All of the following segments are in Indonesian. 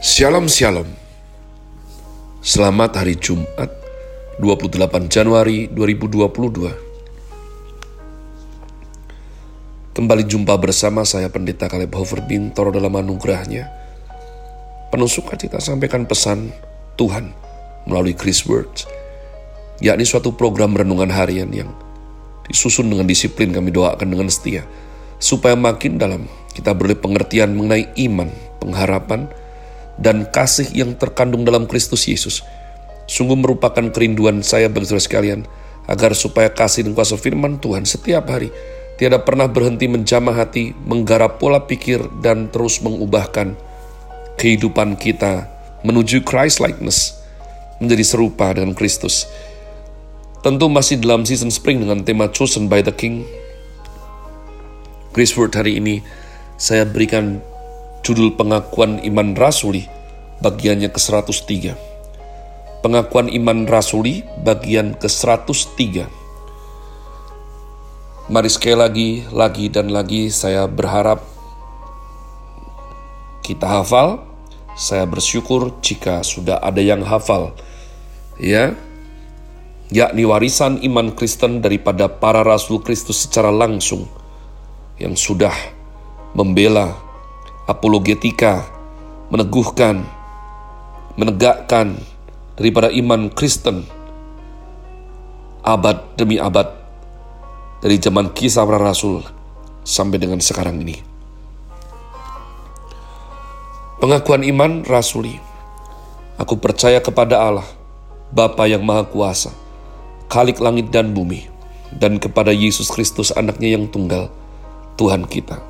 Shalom Shalom. Selamat hari Jumat 28 Januari 2022 Kembali jumpa bersama saya Pendeta Kaleb Hofer Bintoro dalam anugerahnya. Penuh kita sampaikan pesan Tuhan melalui Chris Words yakni suatu program renungan harian yang disusun dengan disiplin kami doakan dengan setia supaya makin dalam kita beroleh pengertian mengenai iman, pengharapan, dan kasih yang terkandung dalam Kristus Yesus. Sungguh merupakan kerinduan saya bagi saudara sekalian, agar supaya kasih dan kuasa firman Tuhan setiap hari tiada pernah berhenti menjamah hati, menggarap pola pikir, dan terus mengubahkan kehidupan kita menuju Christ-likeness, menjadi serupa dengan Kristus. Tentu masih dalam season spring dengan tema Chosen by the King. Grace Word hari ini saya berikan judul pengakuan iman rasuli bagiannya ke-103. Pengakuan iman rasuli bagian ke-103. Mari sekali lagi, lagi dan lagi saya berharap kita hafal. Saya bersyukur jika sudah ada yang hafal. Ya, yakni warisan iman Kristen daripada para rasul Kristus secara langsung yang sudah membela apologetika, meneguhkan, menegakkan daripada iman Kristen abad demi abad dari zaman kisah para rasul sampai dengan sekarang ini. Pengakuan iman rasuli. Aku percaya kepada Allah, Bapa yang Maha Kuasa, Khalik langit dan bumi, dan kepada Yesus Kristus anaknya yang tunggal, Tuhan kita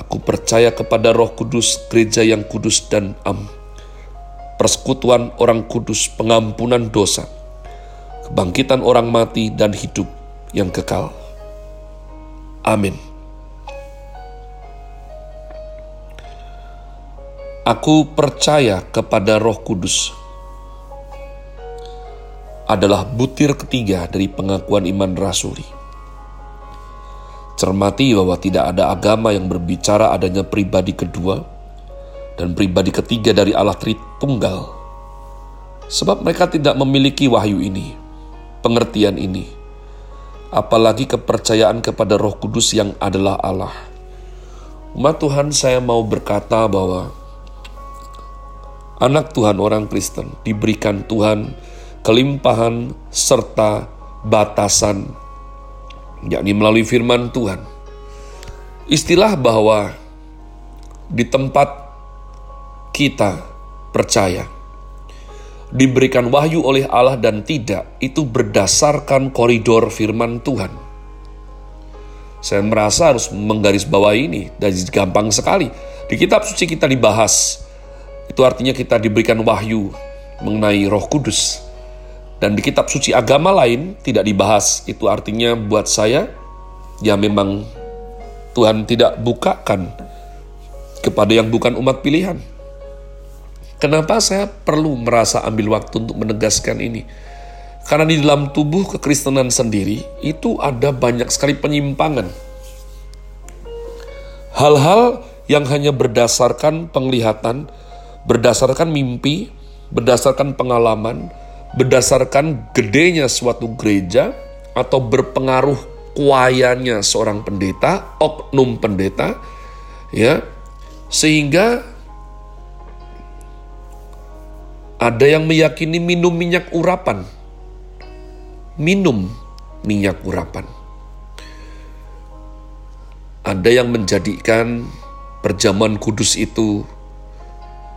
Aku percaya kepada Roh Kudus, gereja yang kudus dan am, persekutuan orang kudus, pengampunan dosa, kebangkitan orang mati dan hidup yang kekal. Amin. Aku percaya kepada Roh Kudus adalah butir ketiga dari pengakuan iman rasuli Cermati bahwa tidak ada agama yang berbicara adanya pribadi kedua dan pribadi ketiga dari Allah Tritunggal. Sebab mereka tidak memiliki wahyu ini, pengertian ini, apalagi kepercayaan kepada Roh Kudus yang adalah Allah. Umat Tuhan, saya mau berkata bahwa anak Tuhan orang Kristen diberikan Tuhan kelimpahan serta batasan yakni melalui firman Tuhan. Istilah bahwa di tempat kita percaya diberikan wahyu oleh Allah dan tidak itu berdasarkan koridor firman Tuhan. Saya merasa harus menggarisbawahi ini dan gampang sekali. Di kitab suci kita dibahas. Itu artinya kita diberikan wahyu mengenai Roh Kudus dan di kitab suci agama lain tidak dibahas. Itu artinya buat saya, ya memang Tuhan tidak bukakan kepada yang bukan umat pilihan. Kenapa saya perlu merasa ambil waktu untuk menegaskan ini? Karena di dalam tubuh kekristenan sendiri itu ada banyak sekali penyimpangan. Hal-hal yang hanya berdasarkan penglihatan, berdasarkan mimpi, berdasarkan pengalaman, berdasarkan gedenya suatu gereja atau berpengaruh kuayanya seorang pendeta, oknum pendeta, ya, sehingga ada yang meyakini minum minyak urapan, minum minyak urapan. Ada yang menjadikan perjamuan kudus itu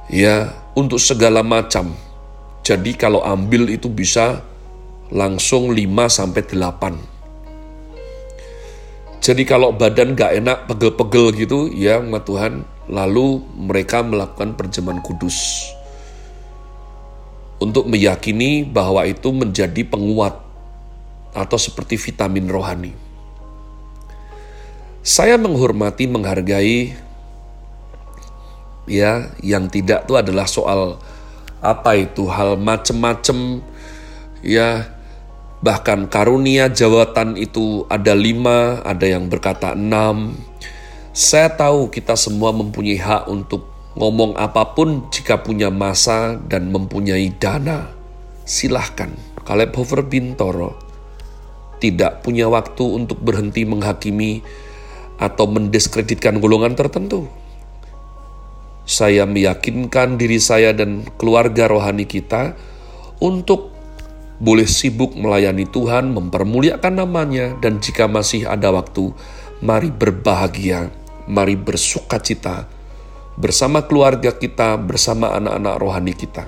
ya untuk segala macam jadi kalau ambil itu bisa langsung 5 sampai 8. Jadi kalau badan gak enak, pegel-pegel gitu, ya sama Tuhan, lalu mereka melakukan perjamuan kudus untuk meyakini bahwa itu menjadi penguat atau seperti vitamin rohani. Saya menghormati, menghargai ya yang tidak itu adalah soal apa itu hal macem-macem? Ya bahkan karunia jawatan itu ada lima ada yang berkata enam. Saya tahu kita semua mempunyai hak untuk ngomong apa pun jika punya masa dan mempunyai dana. Silahkan Caleb Hofer Bintoro tidak punya waktu untuk berhenti menghakimi atau mendiskreditkan golongan tertentu saya meyakinkan diri saya dan keluarga rohani kita untuk boleh sibuk melayani Tuhan, mempermuliakan namanya, dan jika masih ada waktu, mari berbahagia, mari bersuka cita bersama keluarga kita, bersama anak-anak rohani kita.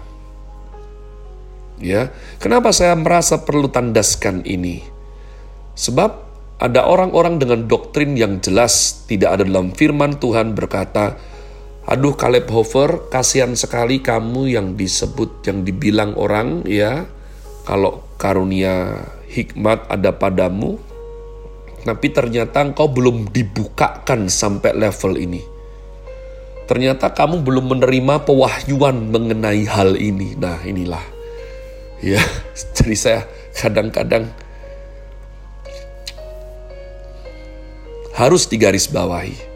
Ya, kenapa saya merasa perlu tandaskan ini? Sebab ada orang-orang dengan doktrin yang jelas tidak ada dalam firman Tuhan berkata, Aduh Caleb Hofer, kasihan sekali kamu yang disebut, yang dibilang orang ya, kalau karunia hikmat ada padamu, tapi ternyata engkau belum dibukakan sampai level ini. Ternyata kamu belum menerima pewahyuan mengenai hal ini. Nah inilah, ya, jadi saya kadang-kadang harus digarisbawahi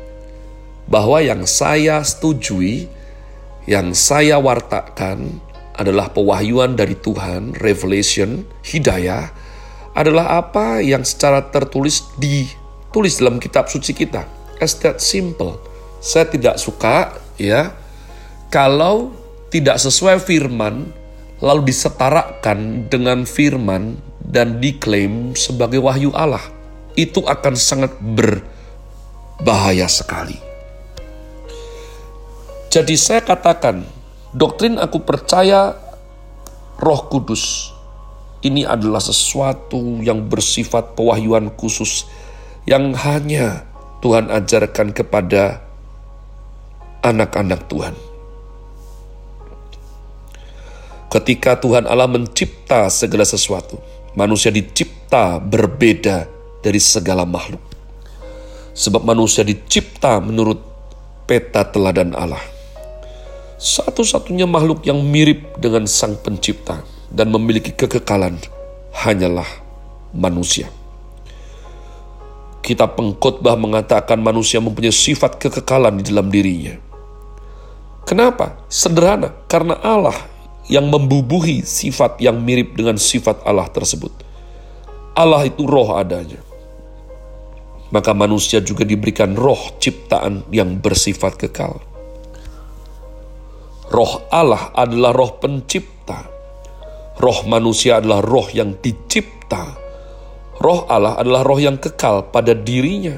bahwa yang saya setujui, yang saya wartakan adalah pewahyuan dari Tuhan, revelation, hidayah, adalah apa yang secara tertulis ditulis dalam kitab suci kita. As that simple. Saya tidak suka ya kalau tidak sesuai firman lalu disetarakan dengan firman dan diklaim sebagai wahyu Allah. Itu akan sangat berbahaya sekali. Jadi saya katakan, doktrin aku percaya roh kudus ini adalah sesuatu yang bersifat pewahyuan khusus yang hanya Tuhan ajarkan kepada anak-anak Tuhan. Ketika Tuhan Allah mencipta segala sesuatu, manusia dicipta berbeda dari segala makhluk. Sebab manusia dicipta menurut peta teladan Allah satu-satunya makhluk yang mirip dengan Sang Pencipta dan memiliki kekekalan hanyalah manusia. Kita pengkhotbah mengatakan manusia mempunyai sifat kekekalan di dalam dirinya. Kenapa? Sederhana, karena Allah yang membubuhi sifat yang mirip dengan sifat Allah tersebut. Allah itu roh adanya. Maka manusia juga diberikan roh ciptaan yang bersifat kekal. Roh Allah adalah roh pencipta. Roh manusia adalah roh yang dicipta. Roh Allah adalah roh yang kekal pada dirinya.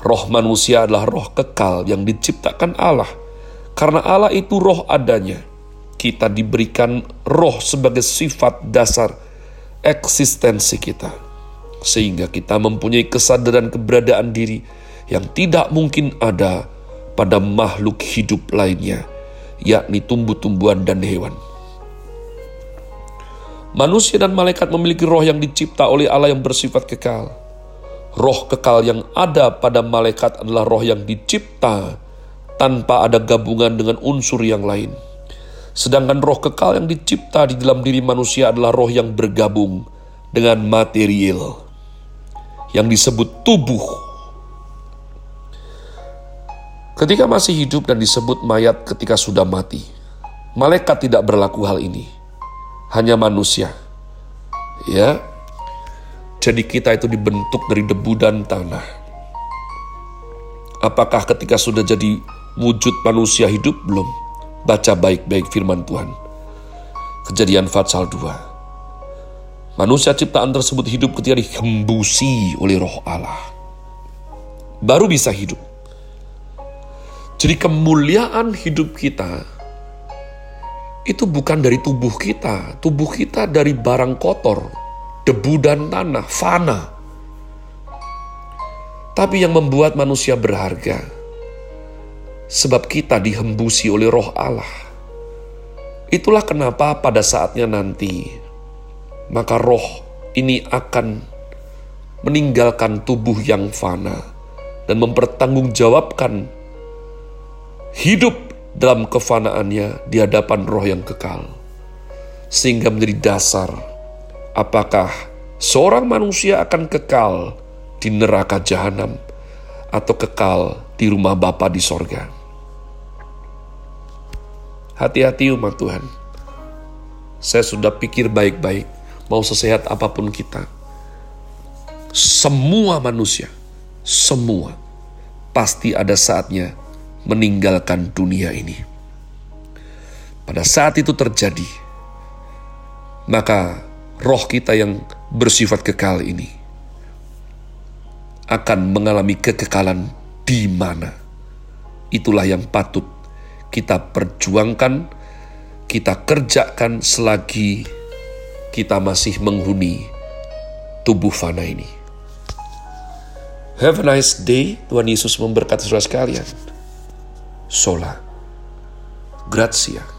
Roh manusia adalah roh kekal yang diciptakan Allah. Karena Allah itu roh adanya. Kita diberikan roh sebagai sifat dasar eksistensi kita. Sehingga kita mempunyai kesadaran keberadaan diri yang tidak mungkin ada pada makhluk hidup lainnya yakni tumbuh-tumbuhan dan hewan. Manusia dan malaikat memiliki roh yang dicipta oleh Allah yang bersifat kekal. Roh kekal yang ada pada malaikat adalah roh yang dicipta tanpa ada gabungan dengan unsur yang lain. Sedangkan roh kekal yang dicipta di dalam diri manusia adalah roh yang bergabung dengan material yang disebut tubuh Ketika masih hidup dan disebut mayat ketika sudah mati, malaikat tidak berlaku hal ini, hanya manusia. Ya, jadi kita itu dibentuk dari debu dan tanah. Apakah ketika sudah jadi wujud manusia hidup belum? Baca baik-baik firman Tuhan. Kejadian Fatsal 2. Manusia ciptaan tersebut hidup ketika dihembusi oleh roh Allah. Baru bisa hidup. Jadi kemuliaan hidup kita itu bukan dari tubuh kita. Tubuh kita dari barang kotor, debu dan tanah, fana. Tapi yang membuat manusia berharga sebab kita dihembusi oleh roh Allah. Itulah kenapa pada saatnya nanti, maka roh ini akan meninggalkan tubuh yang fana dan mempertanggungjawabkan hidup dalam kefanaannya di hadapan roh yang kekal. Sehingga menjadi dasar apakah seorang manusia akan kekal di neraka jahanam atau kekal di rumah Bapa di sorga. Hati-hati umat Tuhan. Saya sudah pikir baik-baik, mau sesehat apa pun kita. Semua manusia, semua, pasti ada saatnya meninggalkan dunia ini. Pada saat itu terjadi, maka roh kita yang bersifat kekal ini akan mengalami kekekalan di mana. Itulah yang patut kita perjuangkan, kita kerjakan selagi kita masih menghuni tubuh fana ini. Have a nice day. Tuhan Yesus memberkati saudara sekalian. Sola. Grazie.